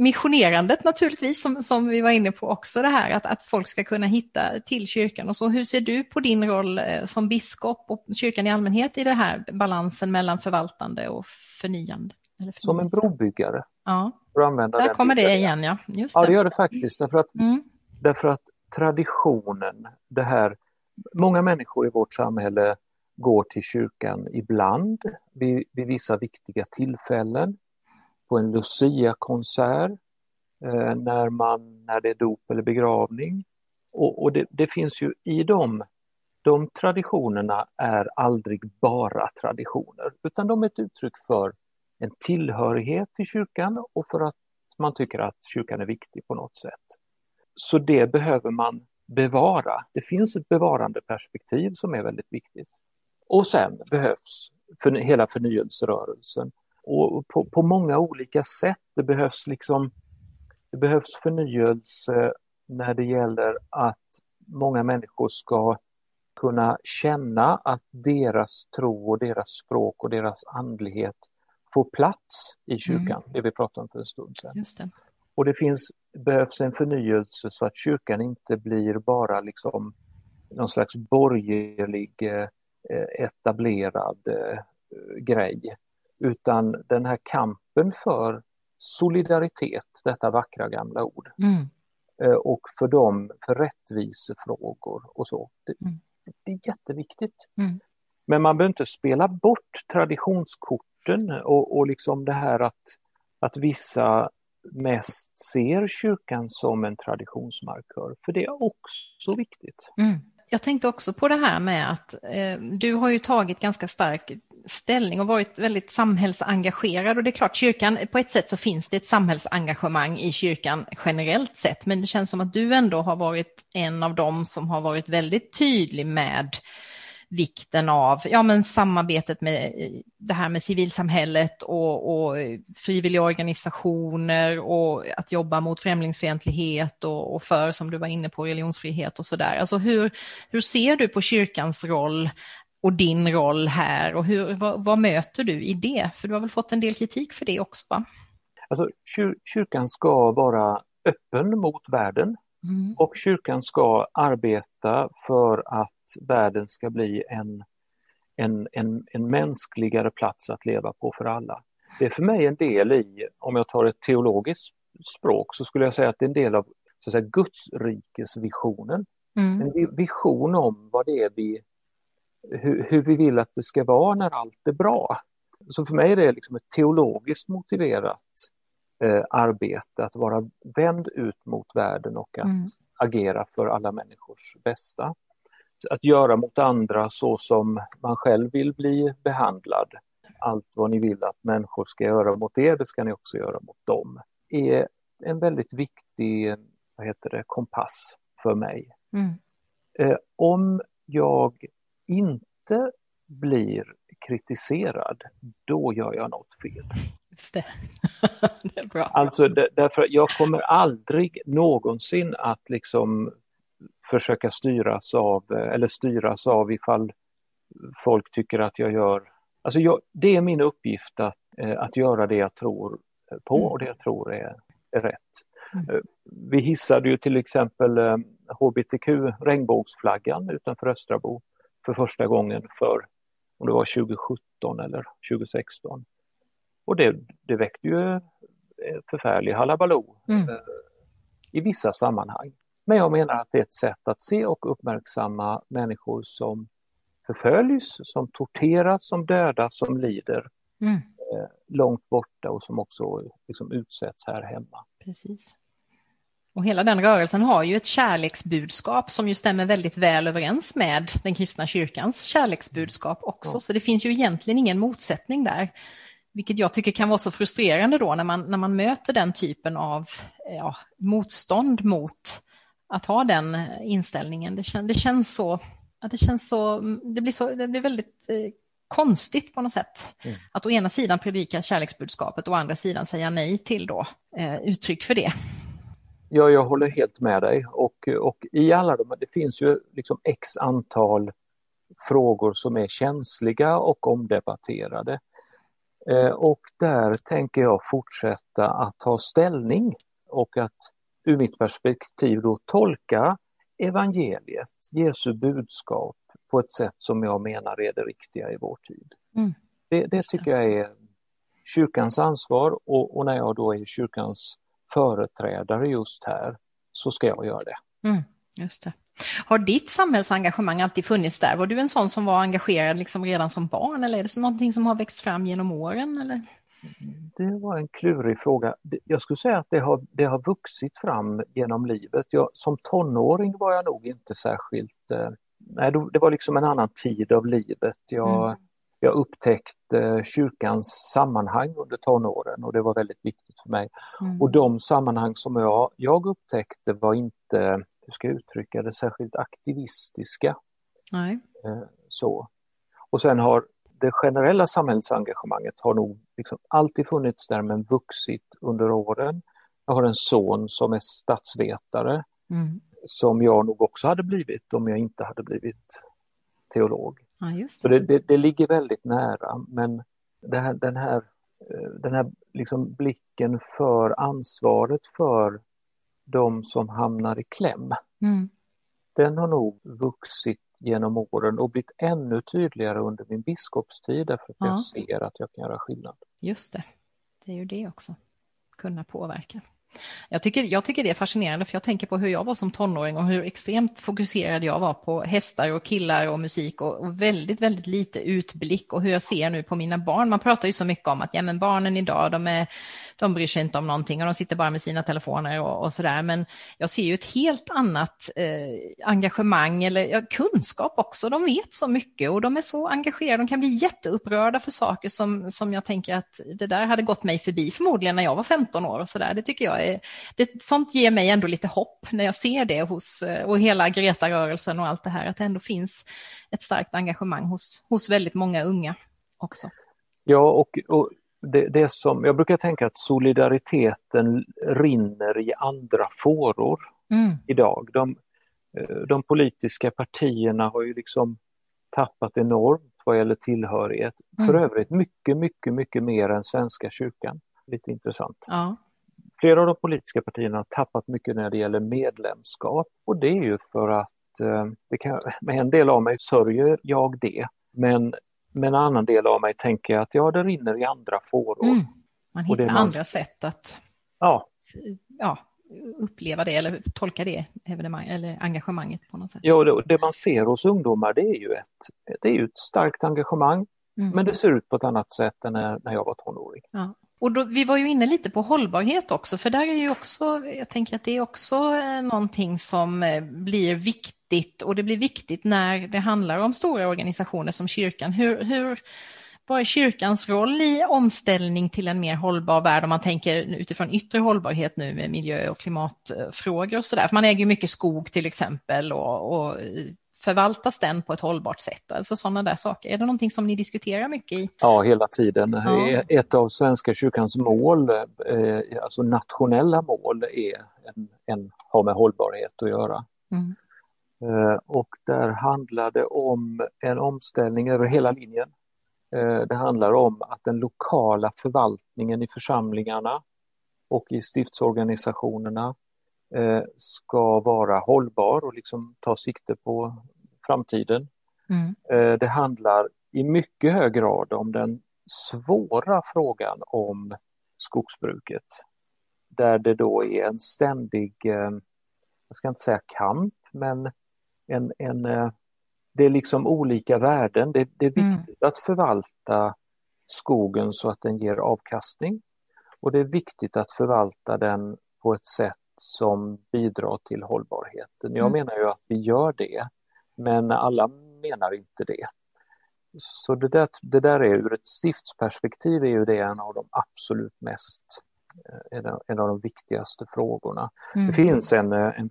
missionerandet naturligtvis, som, som vi var inne på också, det här att, att folk ska kunna hitta till kyrkan. Och så, hur ser du på din roll eh, som biskop och kyrkan i allmänhet i den här balansen mellan förvaltande och förnyande? som en brobyggare. Ja, där kommer det igen, ja. Just ja, det gör det faktiskt. Därför att, mm. därför att traditionen, det här, många människor i vårt samhälle går till kyrkan ibland vid, vid vissa viktiga tillfällen på en Lucia-konsert eh, när, man, när det är dop eller begravning. Och, och det, det, finns ju i dem, de traditionerna är aldrig bara traditioner utan de är ett uttryck för en tillhörighet till kyrkan och för att man tycker att kyrkan är viktig på något sätt. Så det behöver man bevara. Det finns ett bevarande perspektiv som är väldigt viktigt. Och sen behövs för hela förnyelserörelsen och på, på många olika sätt. Det behövs liksom det behövs förnyelse när det gäller att många människor ska kunna känna att deras tro och deras språk och deras andlighet får plats i kyrkan, mm. det vi pratade om för en stund sedan. Det. Och det finns, behövs en förnyelse så att kyrkan inte blir bara liksom någon slags borgerlig eh, etablerad eh, grej utan den här kampen för solidaritet, detta vackra gamla ord, mm. Eh, och för dem, för rättvisefrågor och så. Det, mm. det är jätteviktigt. Mm. Men man behöver inte spela bort traditionskorten och, och liksom det här att, att vissa mest ser kyrkan som en traditionsmarkör, för det är också viktigt. Mm. Jag tänkte också på det här med att eh, du har ju tagit ganska stark ställning och varit väldigt samhällsengagerad. Och det är klart, kyrkan, på ett sätt så finns det ett samhällsengagemang i kyrkan generellt sett, men det känns som att du ändå har varit en av dem som har varit väldigt tydlig med vikten av ja, men samarbetet med det här med civilsamhället och, och frivilliga organisationer och att jobba mot främlingsfientlighet och, och, för, som du var inne på, religionsfrihet och sådär. Alltså hur, hur ser du på kyrkans roll och din roll här och hur, vad, vad, möter du i det? För du har väl fått en del kritik för det också? Va? Alltså, kyr, kyrkan ska vara öppen mot världen mm. och kyrkan ska arbeta för att världen ska bli en, en, en, en mänskligare plats att leva på för alla. Det är för mig en del i, om jag tar ett teologiskt språk, så skulle jag säga att det är en del av så att säga, Guds rikesvisionen. Mm. En vision om vad det är vi hur, hur, vi vill att det ska vara när allt är bra. Så för mig är det liksom ett teologiskt motiverat eh, arbete att vara vänd ut mot världen och att mm. agera för alla människors bästa. Att göra mot andra så som man själv vill bli behandlad allt vad ni vill att människor ska göra mot er, det ska ni också göra mot dem, är en väldigt viktig vad heter det, kompass för mig. Mm. Eh, om jag inte blir kritiserad, då gör jag något fel. Just det. *laughs* det är bra. Alltså därför jag kommer aldrig någonsin att liksom försöka styras av eller styras av ifall folk tycker att jag gör... Alltså jag, det är min uppgift att, eh, att göra det jag tror på mm. och det jag tror är, är rätt. Mm. Eh, vi hissade ju till exempel hbtq, eh, regnbågsflaggan utanför Östrabo för första gången för, om det var 2017 eller 2016. Och det, det väckte ju förfärlig halabaloo mm. i vissa sammanhang. Men jag menar att det är ett sätt att se och uppmärksamma människor som förföljs, som torteras, som dödas, som lider mm. eh, långt borta och som också liksom, utsätts här hemma. Precis. Och hela den rörelsen har ju ett kärleksbudskap som ju stämmer väldigt väl överens med den kristna kyrkans kärleksbudskap också. Ja. Så det finns ju egentligen ingen motsättning där. Vilket jag tycker kan vara så frustrerande då när man, när man möter den typen av ja, motstånd mot att ha den inställningen. Det, kän, det känns så, ja, det känns så, det blir, så, det blir väldigt eh, konstigt på något sätt. Mm. Att å ena sidan predika kärleksbudskapet och å andra sidan säga nej till då, eh, uttryck för det. Ja, jag håller helt med dig och, och i alla de, det finns ju liksom x antal frågor som är känsliga och omdebatterade. Eh, och där tänker jag fortsätta att ta ställning och att ur mitt perspektiv då tolka evangeliet, Jesu budskap på ett sätt som jag menar är det riktiga i vår tid. Mm. Det, det, tycker jag är kyrkans ansvar och, och, när jag då är kyrkans företrädare just här så ska jag göra det. Mm, just det. Har ditt samhällsengagemang alltid funnits där? Var du en sån som var engagerad liksom redan som barn eller är det någonting som har växt fram genom åren? Eller? Det var en klurig fråga. Jag skulle säga att det har, det har vuxit fram genom livet. Jag, som tonåring var jag nog inte särskilt... Eh, nej, det var liksom en annan tid av livet. Jag, mm. Jag upptäckte kyrkans sammanhang under tonåren och det var väldigt viktigt för mig. Mm. Och de sammanhang som jag, jag upptäckte var inte, hur ska jag uttrycka det, särskilt aktivistiska. Nej. Eh, så. Och sen har det generella samhällsengagemanget har nog liksom alltid funnits där men vuxit under åren. Jag har en son som är statsvetare mm. som jag nog också hade blivit om jag inte hade blivit teolog. Ja, det. Så det, det, det, ligger väldigt nära men här, den här, eh, den här liksom blicken för ansvaret för de som hamnar i kläm. Mm. Den har nog vuxit genom åren och blivit ännu tydligare under min biskopstid därför att ja. jag ser att jag kan göra skillnad. Just det, det är ju det också, kunna påverka. Jag tycker, jag tycker det är fascinerande för jag tänker på hur jag var som tonåring och hur extremt fokuserad jag var på hästar och killar och musik och, och, väldigt, väldigt lite utblick och hur jag ser nu på mina barn. Man pratar ju så mycket om att ja, men barnen idag, de, är, de bryr sig inte om någonting och de sitter bara med sina telefoner och, och där. Men jag ser ju ett helt annat eh, engagemang eller ja, kunskap också. De vet så mycket och de är så engagerade. De kan bli jätteupprörda för saker som, som jag tänker att det där hade gått mig förbi förmodligen när jag var 15 år och så där. Det tycker jag det, sånt ger mig ändå lite hopp när jag ser det hos, eh, och hela Greta-rörelsen och allt det här, att det ändå finns ett starkt engagemang hos, hos väldigt många unga också. Ja, och, och det, det som, jag brukar tänka att solidariteten rinner i andra fåror mm. idag. De, eh, de politiska partierna har ju liksom tappat enormt vad gäller tillhörighet. Mm. För övrigt mycket, mycket, mycket mer än Svenska kyrkan. Lite intressant. Ja. Flera av de politiska partierna har tappat mycket när det gäller medlemskap och det är ju för att eh, det kan, med en del av mig sörjer jag det. Men med en annan del av mig tänker jag att ja, det rinner i andra fåror. Mm. Man hittar man... andra sätt att ja. Ja, uppleva det eller tolka det evenemang, eller engagemanget på något sätt. Ja, det, det man ser hos ungdomar det är ju ett, det är ett starkt engagemang, mm. men det ser ut på ett annat sätt än när, när jag var tonåring. Ja. Och då, vi var ju inne lite på hållbarhet också, för där är ju också, jag tänker att det är också eh, någonting som eh, blir viktigt och det blir viktigt när det handlar om stora organisationer som kyrkan. Hur, hur vad är kyrkans roll i omställning till en mer hållbar värld om man tänker utifrån yttre hållbarhet nu med miljö och klimatfrågor och sådär. Man äger mycket skog till exempel och, och förvaltas den på ett hållbart sätt? Alltså sådana där saker. Är det någonting som ni diskuterar mycket i? Ja, hela tiden. Ja. Ett av Svenska kyrkans mål, eh, alltså nationella mål, är en, en, har med hållbarhet att göra. Mm. Eh, och där handlar det om en omställning över hela linjen. Eh, det handlar om att den lokala förvaltningen i församlingarna och i stiftsorganisationerna eh, ska vara hållbar och liksom ta sikte på framtiden. Mm. Det handlar i mycket hög grad om den svåra frågan om skogsbruket. Där det då är en ständig, jag ska inte säga kamp, men en, en, eh, det är liksom olika värden. Det, det är mm. viktigt mm. att förvalta skogen så att den ger avkastning. Och det är viktigt att förvalta den på ett sätt som bidrar till hållbarheten. Jag mm. menar ju att vi gör det, men alla menar inte det. Så det där, det där är ur ett stiftsperspektiv är ju det en av de absolut mest är en av de viktigaste frågorna. Mm. Det finns en, eh, en,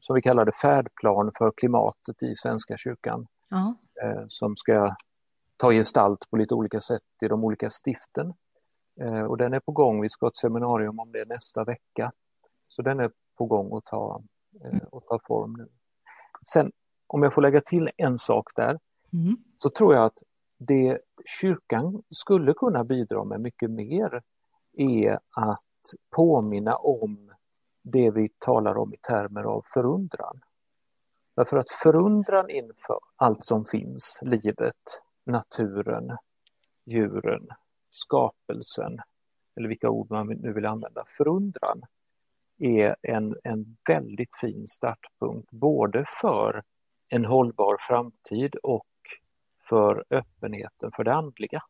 som vi kallar det, färdplan för klimatet i Svenska kyrkan ja. eh, som ska ta gestalt på lite olika sätt i de olika stiften. Eh, och den är på gång, vi ska ha ett seminarium om det nästa vecka. Så den är på gång att ta, eh, att ta form nu. Sen om jag får lägga till en sak där, mm. så tror jag att det kyrkan skulle kunna bidra med mycket mer är att påminna om det vi talar om i termer av förundran. Därför att förundran inför allt som finns, livet, naturen, djuren, skapelsen, eller vilka ord man nu vill använda, förundran är en, en väldigt fin startpunkt både för en hållbar framtid och för öppenheten för det andliga.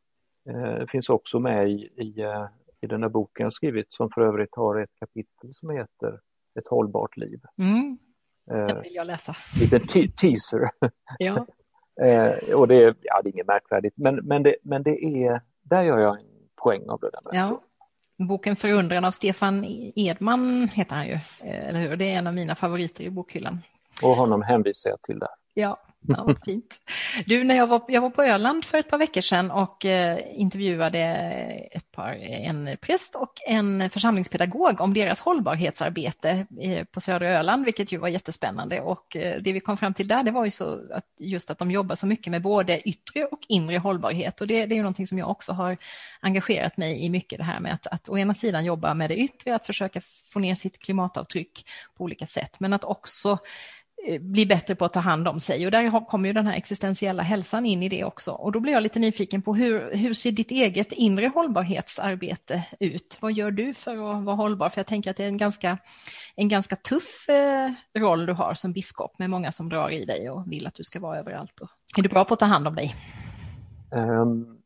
Eh, det finns också med i, i eh, i den här boken jag skrivit som för övrigt har ett kapitel som heter Ett hållbart liv. Mm. Det vill jag läsa. En liten te teaser. *laughs* Ja. eh, och det är, ja, det är inget märkvärdigt, men, men, det, men det är, där gör jag en poäng av det. Där ja. Boken Förundran av Stefan Edman heter han ju, eh, eller hur? Det är en av mina favoriter i bokhyllan. Och honom hänvisar jag till där. Ja, *laughs* Ja, fint. Du, när jag var, jag var på Öland för ett par veckor sedan och eh, intervjuade ett par, en präst och en församlingspedagog om deras hållbarhetsarbete eh, på södra Öland, vilket ju var jättespännande. Och eh, det vi kom fram till där, det var ju så att just att de jobbar så mycket med både yttre och inre hållbarhet. Och det, det är ju någonting som jag också har engagerat mig i mycket, det här med att, att å ena sidan jobba med det yttre, att försöka få ner sitt klimatavtryck på olika sätt, men att också Eh, bli bättre på att ta hand om sig. Och där kommer ju den här existentiella hälsan in i det också. Och då blir jag lite nyfiken på hur, hur ser ditt eget inre hållbarhetsarbete ut? Vad gör du för att vara hållbar? För jag tänker att det är en ganska, en ganska tuff eh, roll du har som biskop med många som drar i dig och vill att du ska vara överallt. Och, är du bra på att ta hand om dig? Ehm,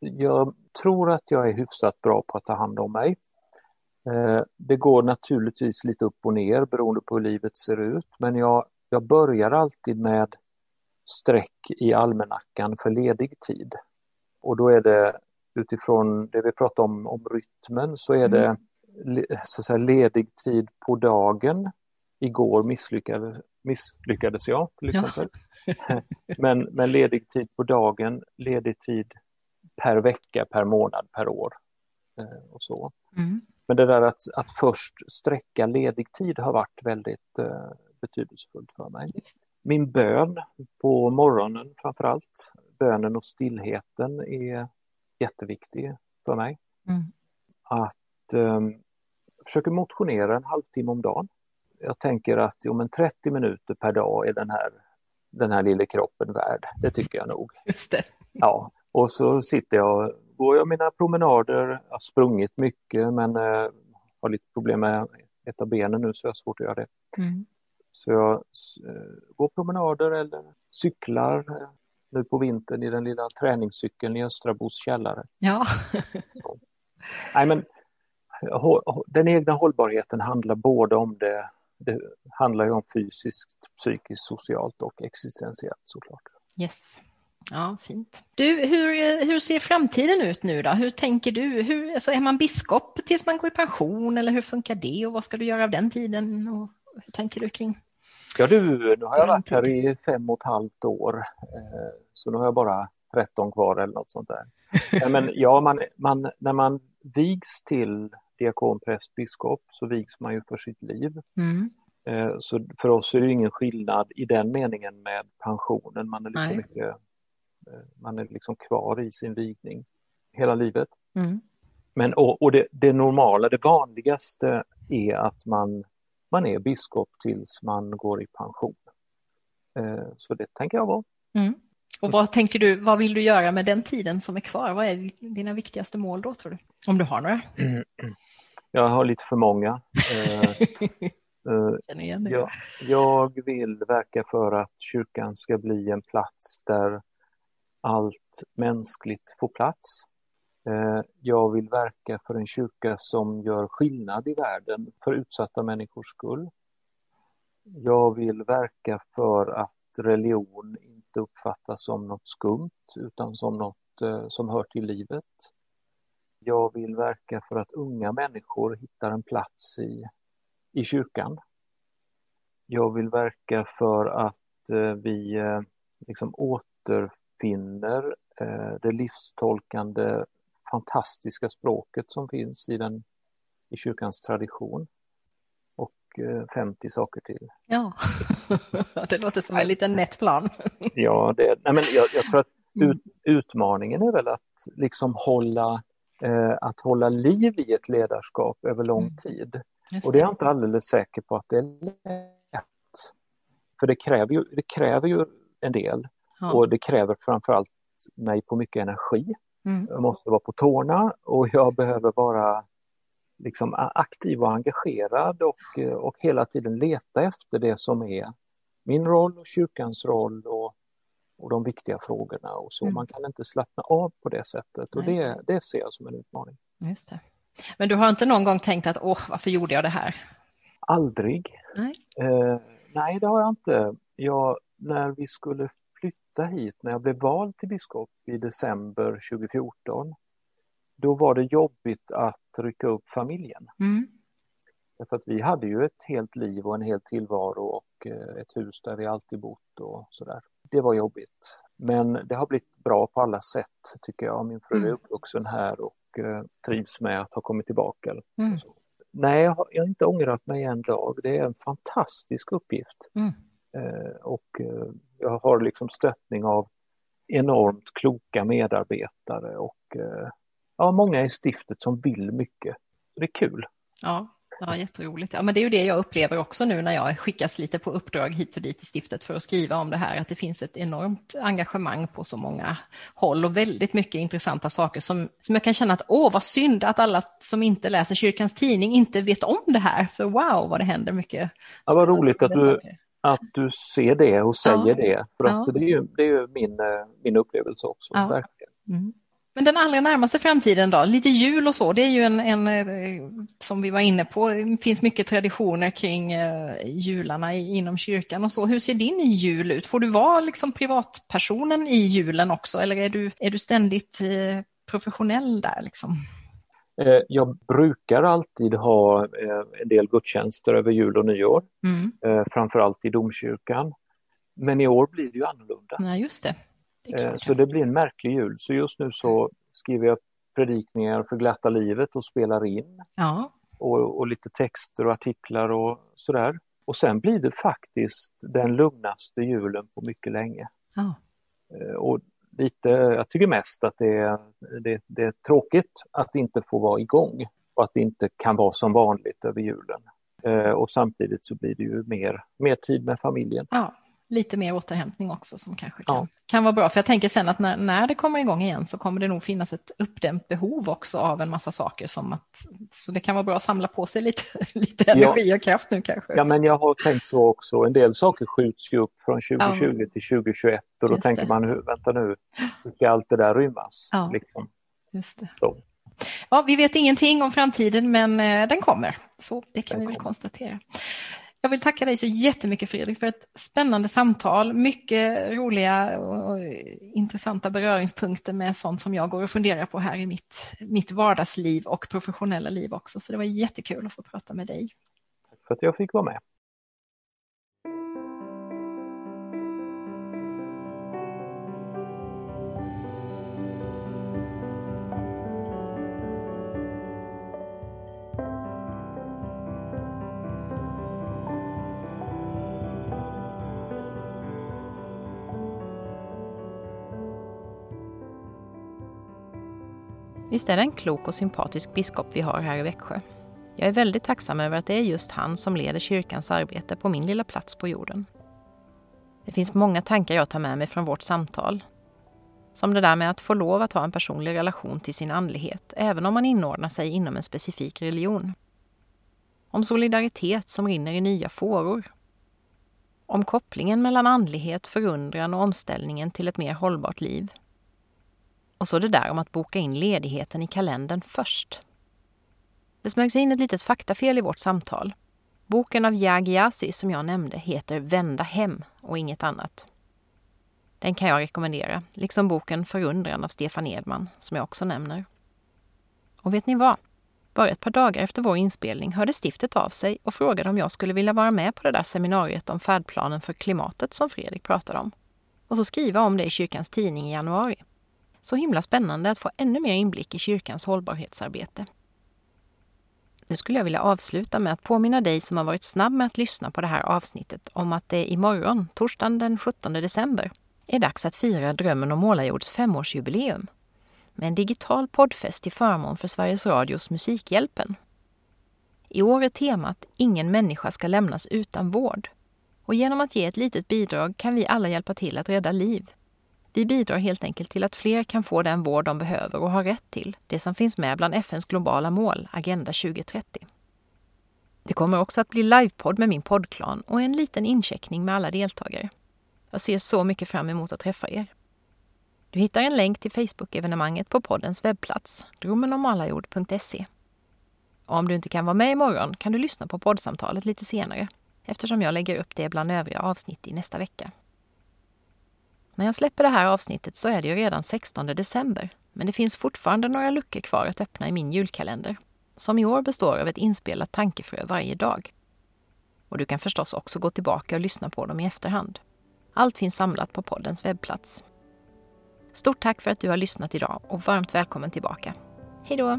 jag tror att jag är hyfsat bra på att ta hand om mig. Eh, det går naturligtvis lite upp och ner beroende på hur livet ser ut, men jag jag börjar alltid med streck i almanackan för ledig tid. Och då är det utifrån det vi pratade om, om rytmen, så är det mm. så att säga, ledig tid på dagen. Igår misslyckades, misslyckades jag till exempel. Ja. *laughs* men, men ledig tid på dagen, ledig tid per vecka, per månad, per år. Eh, och så. Mm. Men det där att, att först sträcka ledig tid har varit väldigt eh, betydelsefullt för mig. Min bön på morgonen framför allt, bönen och stillheten är jätteviktig för mig. Mm. Att um, försöka motionera en halvtimme om dagen. Jag tänker att jo, men 30 minuter per dag är den här, den här lilla kroppen värd. Det tycker jag nog. Just det. Ja, och så sitter jag, går jag mina promenader, jag har sprungit mycket men eh, har lite problem med ett av benen nu så jag har svårt att göra det. Mm. Så jag eh, går promenader eller cyklar eh, nu på vintern i den lilla träningscykeln i Östrabos källare. Ja. Nej, men den egna hållbarheten handlar både om det, det handlar ju om fysiskt, psykiskt, socialt och existentiellt såklart. Yes. Ja, fint. Du, hur, hur ser framtiden ut nu då? Hur tänker du? Hur, alltså är man biskop tills man går i pension eller hur funkar det och vad ska du göra av den tiden? Och hur tänker du kring? Ja du, nu har jag varit här i fem och ett halvt år, eh, så nu har jag bara 13 kvar eller något sånt där. Men ja, man, man, när man vigs till diakon, präst, biskop så vigs man ju för sitt liv. Mm. Eh, så för oss är det ingen skillnad i den meningen med pensionen. Man är, lika mycket, eh, man är liksom kvar i sin vigning hela livet. Mm. Men, och, och det, det, normala, det vanligaste är att man, man är biskop tills man går i pension. Eh, så det tänker jag vara. Mm. Och vad tänker du, vad vill du göra med den tiden som är kvar? Vad är dina viktigaste mål då tror du? Om du har några? *clears throat* Jag har lite för många. *laughs* Uh, jag, jag, vill verka för att kyrkan ska bli en plats där allt mänskligt får plats. Eh, jag vill verka för en kyrka som gör skillnad i världen för utsatta människors skull. Jag vill verka för att religion inte uppfattas som något skumt utan som något eh, som hör till livet. Jag vill verka för att unga människor hittar en plats i i kyrkan. Jag vill verka för att eh, vi liksom återfinner det livstolkande fantastiska språket som finns i, den, i kyrkans tradition. Och 50 saker till. Ja, *laughs* det låter som en liten nätt plan. *laughs* ja, det, nej men jag, jag tror att mm. ut, utmaningen är väl att liksom hålla, eh, att hålla liv i ett ledarskap över lång mm. tid. Just och det är jag inte alldeles säker på att det är lätt. För det kräver ju, det kräver ju en del ja. och det kräver framförallt mig på mycket energi. Mm. Jag måste vara på tårna och jag behöver vara liksom aktiv och engagerad och, och hela tiden leta efter det som är min roll och kyrkans roll och, och de viktiga frågorna och så. Mm. Man kan inte slappna av på det sättet och det, det ser jag som en utmaning. Just det. Men du har inte någon gång tänkt att åh, varför gjorde jag det här? Aldrig. Nej, eh, nej det har jag inte. Jag, när vi skulle flytta hit, när jag blev vald till biskop i december 2014, då var det jobbigt att rycka upp familjen. Mm. Därför att vi hade ju ett helt liv och en hel tillvaro och eh, ett hus där vi alltid bott och sådär. Det var jobbigt. Men det har blivit bra på alla sätt tycker jag. Min fru är mm. uppvuxen här och Eh, trivs med att ha kommit tillbaka. Mm. Nej, jag har, inte ångrat mig en dag. Det är en fantastisk uppgift. Mm. Eh, och jag har liksom stöttning av enormt kloka medarbetare och eh, ja, många i stiftet som vill mycket. Det är kul. Ja, Ja, jätteroligt. Ja, men det är ju det jag upplever också nu när jag skickas lite på uppdrag hit och dit i stiftet för att skriva om det här, att det finns ett enormt engagemang på så många håll och väldigt mycket intressanta saker som, som jag kan känna att åh, vad synd att alla som inte läser kyrkans tidning inte vet om det här, för wow vad det händer mycket. Ja, vad roligt att du, att du ser det och säger ja. det, för att ja. det är ju, det är ju min, eh, min upplevelse också, ja. verkligen. Mm. Men den allra närmaste framtiden då? Lite jul och så, det är ju en, en eh, som vi var inne på, det finns mycket traditioner kring eh, jularna inom kyrkan och så. Hur ser din jul ut? Får du vara liksom privatpersonen i julen också eller är du, är du ständigt professionell där liksom? Jag brukar alltid ha en del gudstjänster över jul och nyår, mm. framförallt i domkyrkan. Men i år blir det ju annorlunda. Ja, just det. Det så det blir en märklig jul. Så just nu så skriver jag predikningar för glatta livet och spelar in. Ja. Och, och, lite texter och artiklar och sådär. Och sen blir det faktiskt den lugnaste julen på mycket länge. Ja. Och lite, jag tycker mest att det är, det, det, är tråkigt att inte få vara igång och att det inte kan vara som vanligt över julen. Eh, och samtidigt så blir det ju mer, mer tid med familjen. Ja, lite mer återhämtning också som kanske kan, ja. kan vara bra. För jag tänker sen att när, när det kommer igång igen så kommer det nog finnas ett uppdämt behov också av en massa saker som att, så det kan vara bra att samla på sig lite, *laughs* lite energi ja. och kraft nu kanske. Ja, men jag har tänkt så också. En del saker skjuts ju upp från 2020 ja. till 2021 och då Just tänker det. man, vänta nu, hur ska allt det där rymmas? Ja. Liksom. Just det. Så. Ja, vi vet ingenting om framtiden men eh, den kommer, så det kan den vi väl konstatera. Jag vill tacka dig så jättemycket Fredrik för ett spännande samtal. Mycket roliga och intressanta beröringspunkter med sånt som jag går och funderar på här i mitt, mitt vardagsliv och professionella liv också. Så det var jättekul att få prata med dig. Tack för att jag fick vara med. Visst är det en klok och sympatisk biskop vi har här i Växjö. Jag är väldigt tacksam över att det är just han som leder kyrkans arbete på min lilla plats på jorden. Det finns många tankar jag tar med mig från vårt samtal. Som det där med att få lov att ha en personlig relation till sin andlighet, även om man inordnar sig inom en specifik religion. Om solidaritet som rinner i nya fåror. Om kopplingen mellan andlighet, förundran och omställningen till ett mer hållbart liv. Och så det där om att boka in ledigheten i kalendern först. Det smög sig in ett litet faktafel i vårt samtal. Boken av Jag som jag nämnde heter Vända hem och inget annat. Den kan jag rekommendera, liksom boken Förundran av Stefan Edman som jag också nämner. Och vet ni vad? Bara ett par dagar efter vår inspelning hörde stiftet av sig och frågade om jag skulle vilja vara med på det där seminariet om färdplanen för klimatet som Fredrik pratade om. Och så skriva om det i kyrkans tidning i januari. Så himla spännande att få ännu mer inblick i kyrkans hållbarhetsarbete. Nu skulle jag vilja avsluta med att påminna dig som har varit snabb med att lyssna på det här avsnittet om att det imorgon, torsdagen den 17 december, är dags att fira Drömmen om Målarjords femårsjubileum med en digital poddfest till förmån för Sveriges Radios Musikhjälpen. I år är temat Ingen människa ska lämnas utan vård. Och genom att ge ett litet bidrag kan vi alla hjälpa till att rädda liv vi bidrar helt enkelt till att fler kan få den vård de behöver och har rätt till, det som finns med bland FNs globala mål, Agenda 2030. Det kommer också att bli livepodd med min poddklan och en liten incheckning med alla deltagare. Jag ser så mycket fram emot att träffa er. Du hittar en länk till Facebook-evenemanget på poddens webbplats, drommenommalajord.se. Om du inte kan vara med imorgon kan du lyssna på poddsamtalet lite senare eftersom jag lägger upp det bland övriga avsnitt i nästa vecka. När jag släpper det här avsnittet så är det ju redan 16 december, men det finns fortfarande några luckor kvar att öppna i min julkalender, som i år består av ett inspelat tankefrö varje dag. Och du kan förstås också gå tillbaka och lyssna på dem i efterhand. Allt finns samlat på poddens webbplats. Stort tack för att du har lyssnat idag och varmt välkommen tillbaka. Hej då!